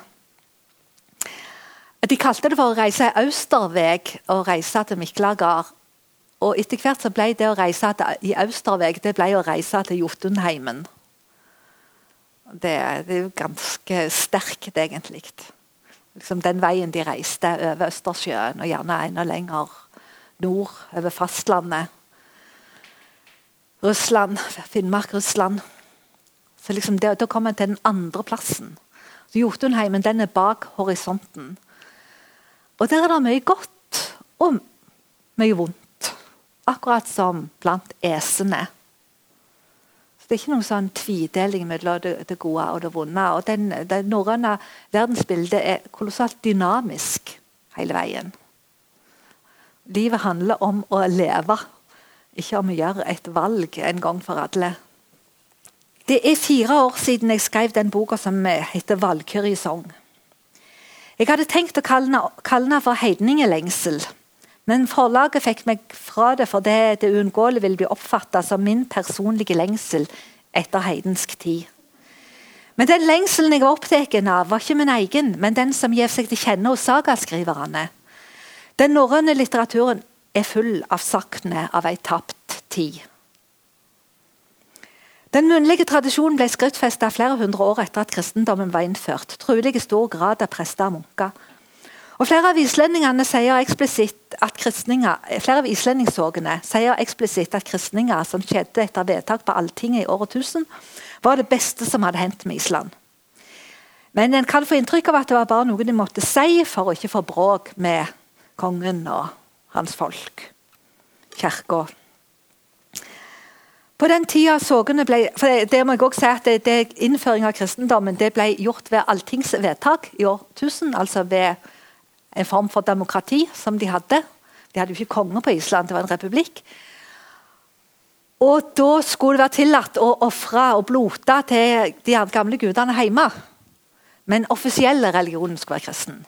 De kalte det for å reise austerveg og reise til Miklagard. Og etter hvert så ble det å reise til, i austerveg det ble å reise til Jotunheimen. Det, det er jo ganske sterkt, egentlig. Liksom den veien de reiste over Østersjøen, og gjerne enda lenger nord, over fastlandet. Russland, Finnmark-Russland. Så liksom det, Da kommer en til den andre plassen. Så Jotunheimen den er bak horisonten. Og der er det mye godt og mye vondt. Akkurat som blant esene. Så Det er ikke noen sånn tvideling mellom det, det, gode og det vonde. og den, Det norrøne verdensbildet er kolossalt dynamisk hele veien. Livet handler om å leve ikke om å gjøre et valg en gang for alle. Det er fire år siden jeg skrev den boka som heter 'Valkyrie-sang'. Jeg hadde tenkt å kalle den for 'Heidningelengsel', men forlaget fikk meg fra det fordi det uunngåelig ville bli oppfatta som min personlige lengsel etter heidensk tid. Men den lengselen jeg var opptatt av, var ikke min egen, men den som gir seg til kjenne hos sagaskriverne. Den norrøne litteraturen er full av saktene av ei tapt tid. Den munnlige tradisjonen ble skriftfesta flere hundre år etter at kristendommen var innført. trolig i stor grad av prester og munker. Og Flere av islendingene sier eksplisitt at flere av islendingssorgene sier eksplisitt at kristninger som skjedde etter vedtak på Alltinget i året 1000, var det beste som hadde hendt med Island. Men en kan få inntrykk av at det var bare noe de måtte si for å ikke få bråk med kongen og hans folk. Kirka. På den tida sågene ble, for det, må jeg også si at det, det, Innføring av kristendommen det ble gjort ved alltings vedtak i år 1000. Altså ved en form for demokrati som de hadde. De hadde jo ikke konge på Island, det var en republikk. Og Da skulle det være tillatt å ofre og blote til de gamle gudene hjemme. Men offisielle religionen skulle være kristen.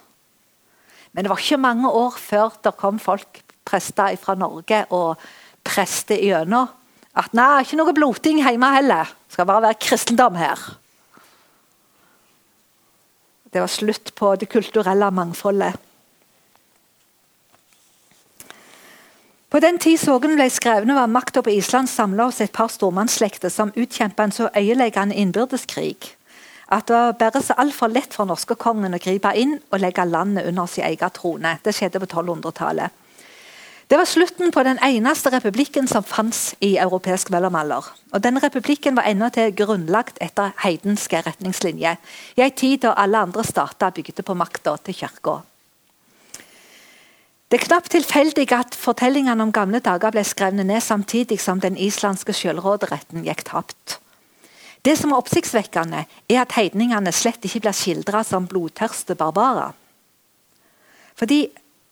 Men det var ikke mange år før det kom folk, prester fra Norge, og preste gjennom at nei, ikke noe bloting hjemme heller. Det skal bare være kristendom her. Det var slutt på det kulturelle mangfoldet. På den tid sogene ble skrevne, var makta på Island samla hos et par stormannsslekter som utkjempa en så øyeleggende innbyrdeskrig at det bare så altfor lett for norskekongen å gripe inn og legge landet under sin egen trone. Det skjedde på 1200-tallet. Det var slutten på den eneste republikken som fantes i europeisk mellomalder. Og denne republikken var til grunnlagt etter heidenske retningslinjer, i en tid da alle andre stater bygde på makta til kirka. Det er knapt tilfeldig at fortellingene om gamle dager ble skrevet ned samtidig som den islandske selvråderetten gikk tapt. Det som er oppsiktsvekkende, er at heidningene slett ikke blir skildra som blodtørste barbarer. Fordi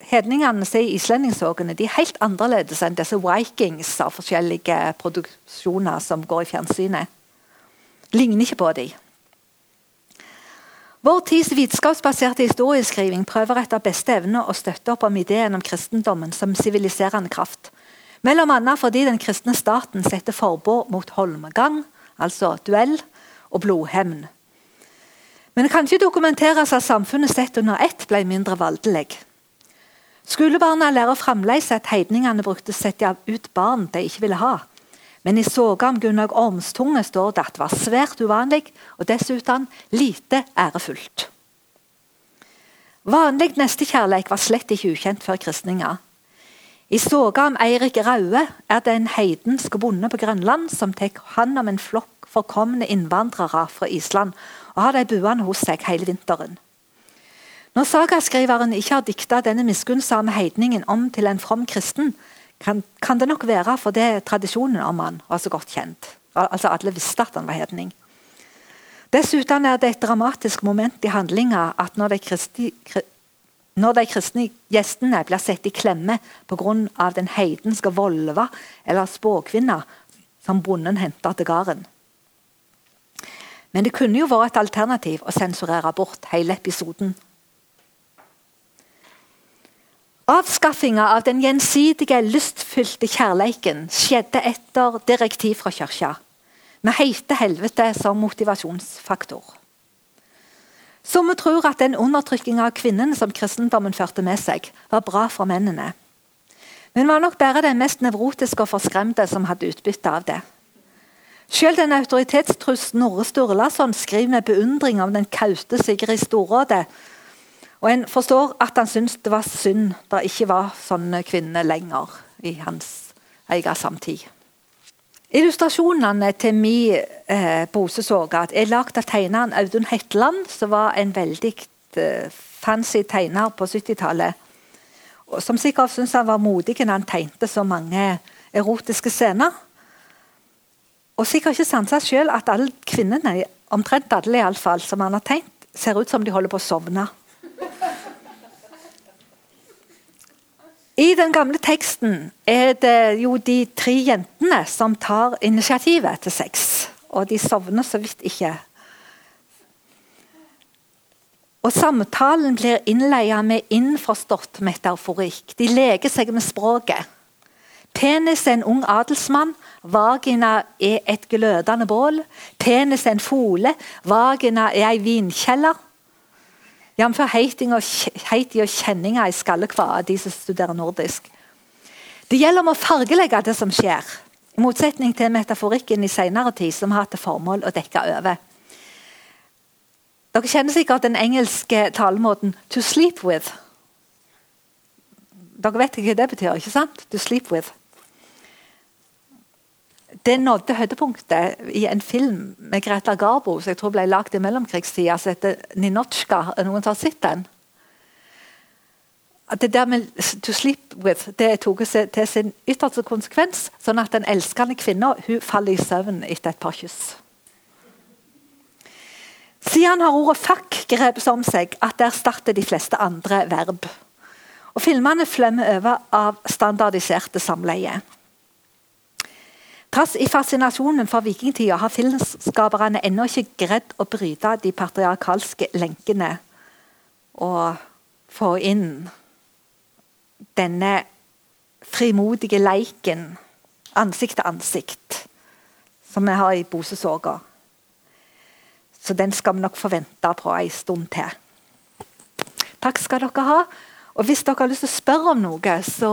hedningene som er i islendingsåkene er helt annerledes enn disse Vikings av forskjellige produksjoner som går i fjernsynet. Ligner ikke på dem. Vår tids vitenskapsbaserte historieskriving prøver etter beste evne å støtte opp om ideen om kristendommen som siviliserende kraft. Mellom annet fordi den kristne staten setter forbud mot holmgang, altså duell, og blodhevn. Men det kan ikke dokumenteres at samfunnet sett under ett ble mindre voldelig. Skolebarna lærer fremdeles at heidningene brukte å sette ut barn de ikke ville ha. Men i soga om Gunnar Ormstunge står det at det var svært uvanlig og dessuten lite ærefullt. Vanlig nestekjærleik var slett ikke ukjent før kristninga. I soga om Eirik Raue er det en heidensk bonde på Grønland som tar hånd om en flokk forkomne innvandrere fra Island og har dem buende hos seg hele vinteren. Når sagaskriveren ikke har dikta denne miskunnsomme heidningen om til en from kristen, kan, kan, det nok være fordi tradisjonen om han var så godt kjent. Altså Alle visste at han var hedning. Dessuten er det et dramatisk moment i handlinga at når de kristi, når de kristne gjestene blir satt i klemme pga. den heidenske volva eller spåkvinna som bonden henter til gården. Men det kunne jo vært et alternativ å sensurere bort hele episoden. Avskaffinga av den gjensidige, lystfylte kjærleiken skjedde etter direktiv fra kirka, med heite helvete som motivasjonsfaktor. Somme tror at den undertrykkinga av kvinnene som kristendommen førte med seg, var bra for mennene. Men var nok bare den mest nevrotiske og forskremte som hadde utbytte av det. Selv den autoritetstru Snorre Sturlason skriver med beundring om den kaute Sigrid Storråde. Og en forstår at han syntes det var synd det ikke var sånne kvinner lenger i hans egen samtid. Illustrasjonene til min eh, Bosesoga er lagd av tegneren Audun Hetland, som var en veldig eh, fancy tegner på 70-tallet. Som sikkert syntes han var modig når han tegnte så mange erotiske scener. Og sikkert ikke sansa sjøl at alle kvinnene, omtrent alle i alle fall, som han har tegnet, ser ut som de holder på å sovne. I den gamle teksten er det jo de tre jentene som tar initiativet til sex. Og de sovner så vidt ikke. Og Samtalen blir innleia med innforstått metaforikk. De leker seg med språket. Penis er en ung adelsmann. Vagina er et glødende bål. Penis er en fole. Vagina er ei vinkjeller. Jf. heiting og, og kjenninga i skallekva de som studerer nordisk. Det gjelder om å fargelegge det som skjer, i motsetning til metaforikken i senere tid, som har hatt til formål å dekke over. Dere kjenner sikkert den engelske talemåten 'to sleep with'. Dere vet ikke hva det betyr, ikke sant? To sleep with det nådde høydepunktet i en film med Greta Garbo som jeg tror ble lagd i mellomkrigstida, som heter 'Ninotsjka'. Noen har sett den? Det der med 'to sleep with' det tok seg til sin ytterste konsekvens, sånn at den elskende kvinna faller i søvn etter et par kyss. Siden har ordet 'fuck' grepet om seg at det erstatter de fleste andre verb. Og Filmene flømmer over av standardiserte samleie. Trass i fascinasjonen for vikingtida har filmskaperne ennå ikke greid å bryte de patriarkalske lenkene og få inn denne frimodige leiken ansikt til ansikt som vi har i Bosesoga. Så den skal vi nok få vente på en stund til. Takk skal dere ha. Og hvis dere har lyst til å spørre om noe, så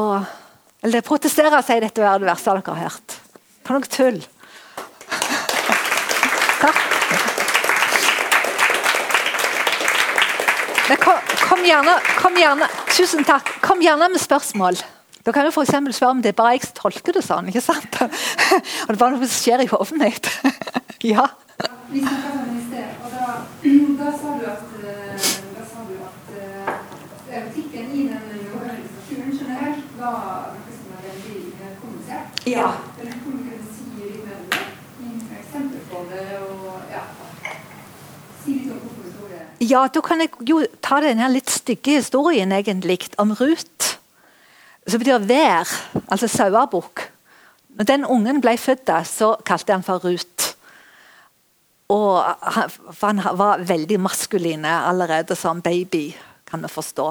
Eller protestere, sier dette er det verste dere har hørt. For noe tull. Takk. Kom, kom, gjerne, kom, gjerne, Tusen takk. Kom gjerne med spørsmål. Da kan du for spørre om det er bare jeg tolker det sånn. ikke sant? Og det er bare noe som skjer i hodet mitt. ja. Vi snakka sammen i sted, og da, da sa du at, eh, da sa du at uh, etikken i den organisasjonen generelt var noe som var veldig kommunisert. Ja. Ja, da kan jeg jo ta denne litt stygge historien egentlig om Ruth. Som betyr vær, altså sauebukk. Når den ungen ble født, så kalte han for Ruth. Og han, han var veldig maskulin allerede som baby, kan vi forstå.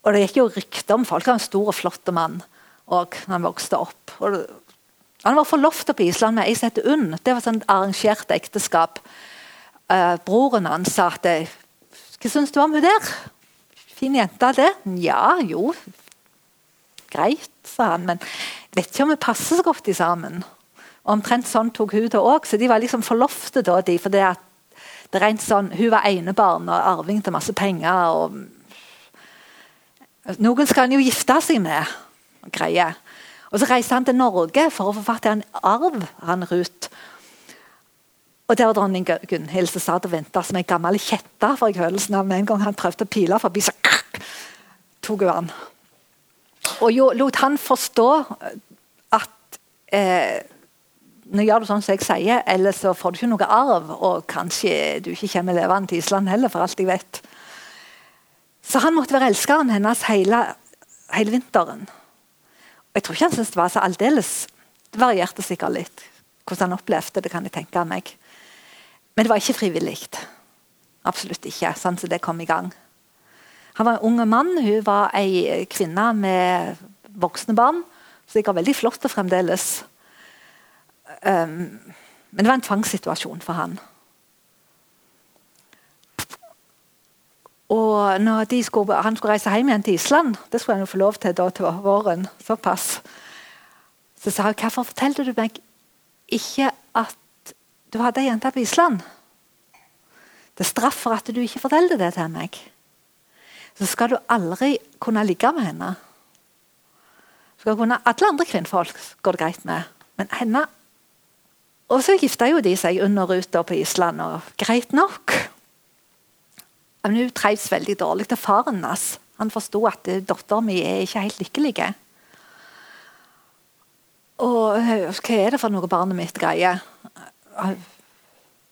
Og Det gikk jo rykter om folk. Han var en stor og flott mann og han vokste opp. Og han var forlovta på Island med ei som het Unn. Det var sånn arrangert ekteskap uh, broren hans sa at Hva syns du om hun der? Fin jente, det? Ja, jo. Greit, sa han. Men vet ikke om vi passer så godt sammen. Omtrent sånn tok hun det òg, så de var liksom forlofte da. de, for det at det rent sånn, Hun var enebarn og arving til masse penger. og Noen skal han jo gifte seg med. greie. Og Så reiste han til Norge for å forfatte en arv, han Ruth. Og der var dronning Gunhild som satt og venta som en gammel kjette. for jeg av en gang han prøvde å pile forbi, så tok hun han. Og jo, lot han forstå at eh, nå gjør du sånn som jeg sier, eller så får du ikke noe arv. Og kanskje du ikke kommer levende til Island heller, for alt jeg vet. Så han måtte være elskeren hennes hele, hele vinteren. Og jeg tror ikke han syntes det var så aldeles Det varierte sikkert litt hvordan han opplevde det. kan jeg tenke meg. Men det var ikke frivillig. Absolutt ikke. sånn som det kom i gang. Han var en ung mann, hun var ei kvinne med voksne barn. Sikkert veldig flott fremdeles. Um, men det var en tvangssituasjon for han. Og når skulle, han skulle reise hjem igjen til Island, det skulle han jo få lov til da til våren, såpass, så sa hun hvorfor fortalte du meg ikke at du hadde ei jente på Island? Det er straff for at du ikke forteller det til meg. Så skal du aldri kunne ligge med henne. Skal kunne, alle andre kvinnfolk går det greit med, men henne Og så gifta jo de seg under ruta på Island, og greit nok. Men hun trivdes veldig dårlig. til faren hans han forsto at dattera mi er ikke helt lykkelig. Og hva er det for noe barnet mitt greier?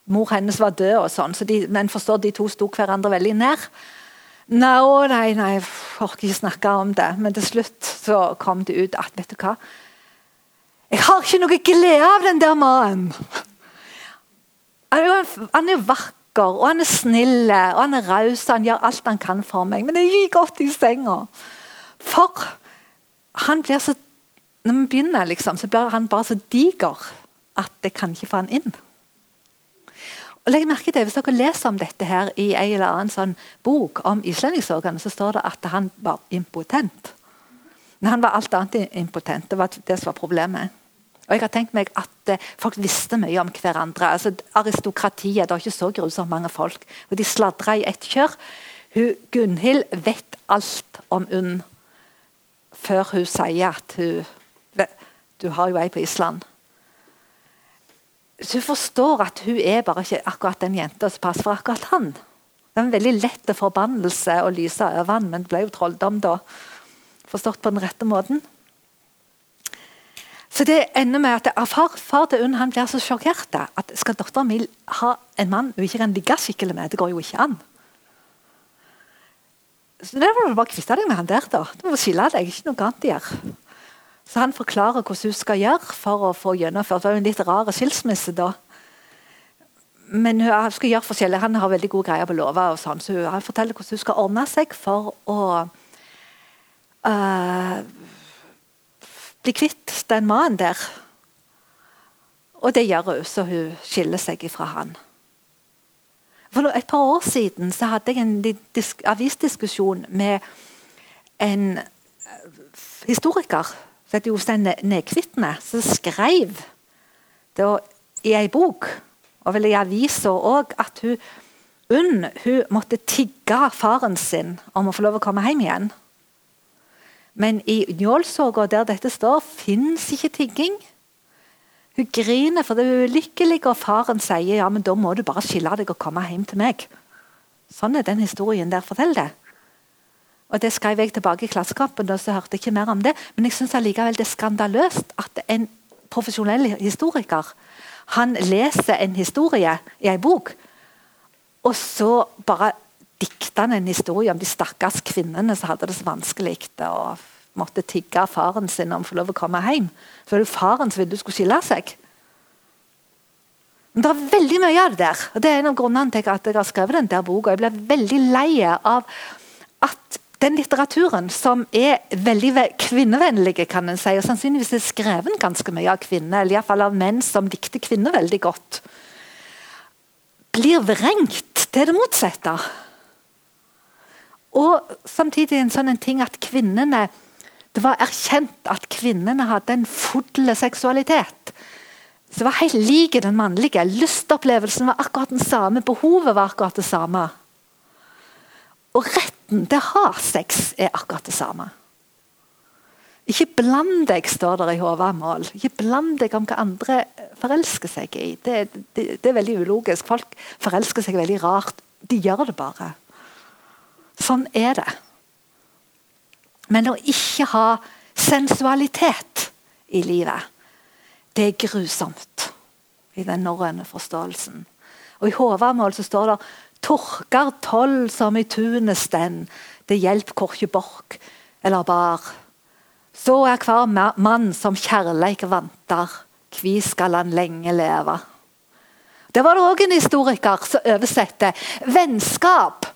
Mor hennes var død, og sånn, så de, men forstår de to sto hverandre veldig nær. No, nei, nei, jeg orker ikke snakke om det. Men til slutt så kom det ut at vet du hva? Jeg har ikke noe glede av den der mannen. Han er jo vakker, og han er snill og han er raus. Han gjør alt han kan for meg, men jeg gir godt i senga. For han blir så Når vi begynner, liksom, så blir han bare så diger at det kan ikke få han inn. Og legg merke til, Hvis dere leser om dette her i en eller annen sånn bok om islendingsorganet, så står det at han var impotent. Men han var alt annet impotent. Det var det som var problemet. Og jeg har tenkt meg at eh, Folk visste mye om hverandre. Altså, aristokratiet det var ikke så grusomt mange folk. og De sladra i ett kjør. Hun, Gunhild vet alt om UNN før hun sier at hun Du har jo ei på Island. Så hun forstår at hun er bare ikke akkurat den jenta som passer for akkurat han. Det er en veldig lett forbannelse å lyse over han, men det ble jo trolldom da. Forstått på den rette måten. Så det ender med at far, far til Unn han blir så sjokkert at skal dattera mi ha en mann hun ikke kan ligge skikkelig med? Det går jo ikke an. Så det må du bare kvitte deg med han der, da. Du må skille deg, ikke noe annet å gjøre. Så han forklarer hvordan hun skal gjøre for å få gjennomført. Det var jo en litt rar skilsmisse da. Men hun skal gjøre forskjellig. Han har veldig gode greier på og sånn, så han forteller hvordan hun skal ordne seg for å uh, bli kvitt den mannen der. Og det gjør hun, så hun skiller seg fra han. For Et par år siden så hadde jeg en avisdiskusjon med en historiker het Jostein Nekvitne, som skrev i ei bok, og vel i avisa òg, at hun, Unn hun måtte tigge faren sin om å få lov å komme hjem igjen. Men i Njålsåga, der dette står, fins ikke tigging. Hun griner for det er ulykkelig, og faren sier ja, men da må du bare skille deg og komme hjem til meg. Sånn er den historien der. Fortell det. Og Det skrev jeg tilbake i Klassekampen, og så hørte jeg ikke mer om det. Men jeg syns allikevel det er skandaløst at en profesjonell historiker han leser en historie i en bok, og så bare dikter han en historie om de stakkars kvinnene som hadde det så vanskelig og måtte tigge faren sin om å få lov å komme hjem. For det var faren som ville du skulle skille seg. Men Det er veldig mye av det der. og Det er en av grunnene til at jeg har skrevet den der boka. Jeg ble veldig lei av at den litteraturen som er veldig kvinnevennlig, kan en si, og sannsynligvis er skrevet ganske mye av kvinner, eller iallfall av menn som dikter kvinner veldig godt, blir vrengt til det motsatte. Og samtidig en sånn en ting at kvinnene Det var erkjent at kvinnene hadde en full seksualitet. Så det var helt lik den mannlige. Lystopplevelsen var akkurat den samme. Behovet var akkurat det samme. Og retten til å ha sex er akkurat det samme. Ikke bland deg, står det i Håvamål. Ikke bland deg om hva andre forelsker seg i. Det, det, det, er veldig ulogisk. Folk forelsker seg veldig rart. De gjør det bare. Sånn er det. Men å ikke ha sensualitet i livet, det er grusomt i den norrøne forståelsen. Og I Håvamål så står det Torkar toll som i tunet sten, det hjelp korkje bork eller bar. Så er hver mann som kjærleik vantar, kvi skal han lenge leve. Det var det òg en historiker som oversatte. Vennskap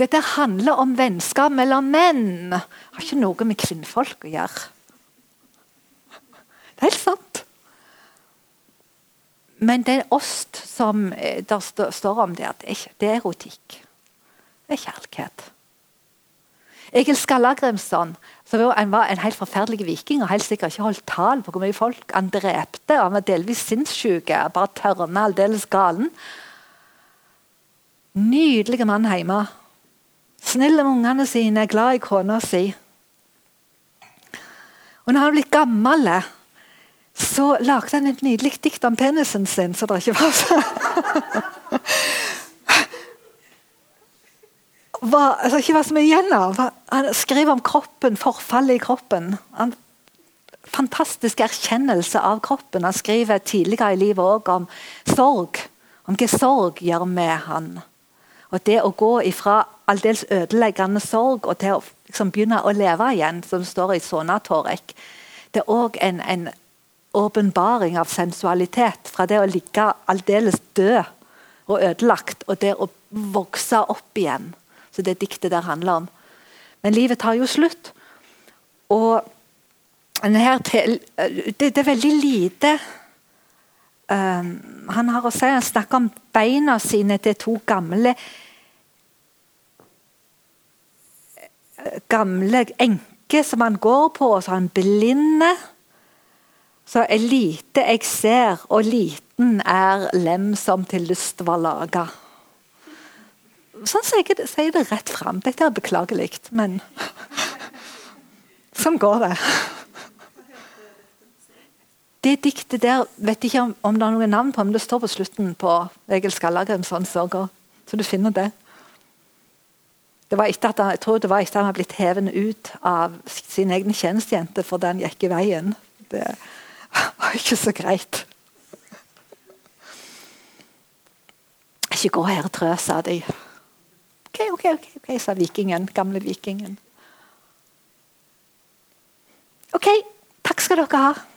Dette handler om vennskap mellom menn. Det har ikke noe med kvinnfolk å gjøre. Det er helt sant. Men det er ost som eh, der står om der, det er, det er erotikk. Det er kjærlighet. Egil Skallagrimson han var en helt forferdelig viking og helt sikkert ikke holdt tall på hvor mye folk han drepte. Han var delvis sinnssyk, bare tørna aldeles galen. Nydelige mann hjemme. Snill med ungene sine, glad i kona si. Og når han ble gammel, så lagde han et nydelig dikt om penisen sin, så det ikke var så var, altså, ikke var så mye igjen av. Han skrev om kroppen, forfallet i kroppen. Han, fantastisk erkjennelse av kroppen. Han skriver tidligere i livet òg om sorg. Om hva sorg gjør med han. Og Det å gå ifra aldeles ødeleggende sorg og til å liksom, begynne å leve igjen, som står i Sona Torek, det er òg en, en åpenbaring av sensualitet. Fra det å ligge aldeles død og ødelagt, og det å vokse opp igjen så det diktet der handler om. Men livet tar jo slutt. Og til, det, det, er veldig lite um, Han har å si, han snakker om beina sine til to gamle Gamle enker som han går på, og så er han blinde. Så er lite jeg ser, og liten er lem som til lyst var laga sånn sier jeg, sier det rett fram. Dette er beklagelig, men sånn går det. Det diktet der vet jeg ikke om, om, det er noen navn på, men det står på slutten på Egil Skallagrimsons sørger. Så du finner det. Det var etter at han, jeg tror det var etter at han var blitt hevet ut av sin egen tjenestejente fordi han gikk i veien. Det var ikke så greit. Ikke gå her, og trø, sa de. OK, OK, ok, ok, sa vikingen, gamle vikingen. OK, takk skal dere ha.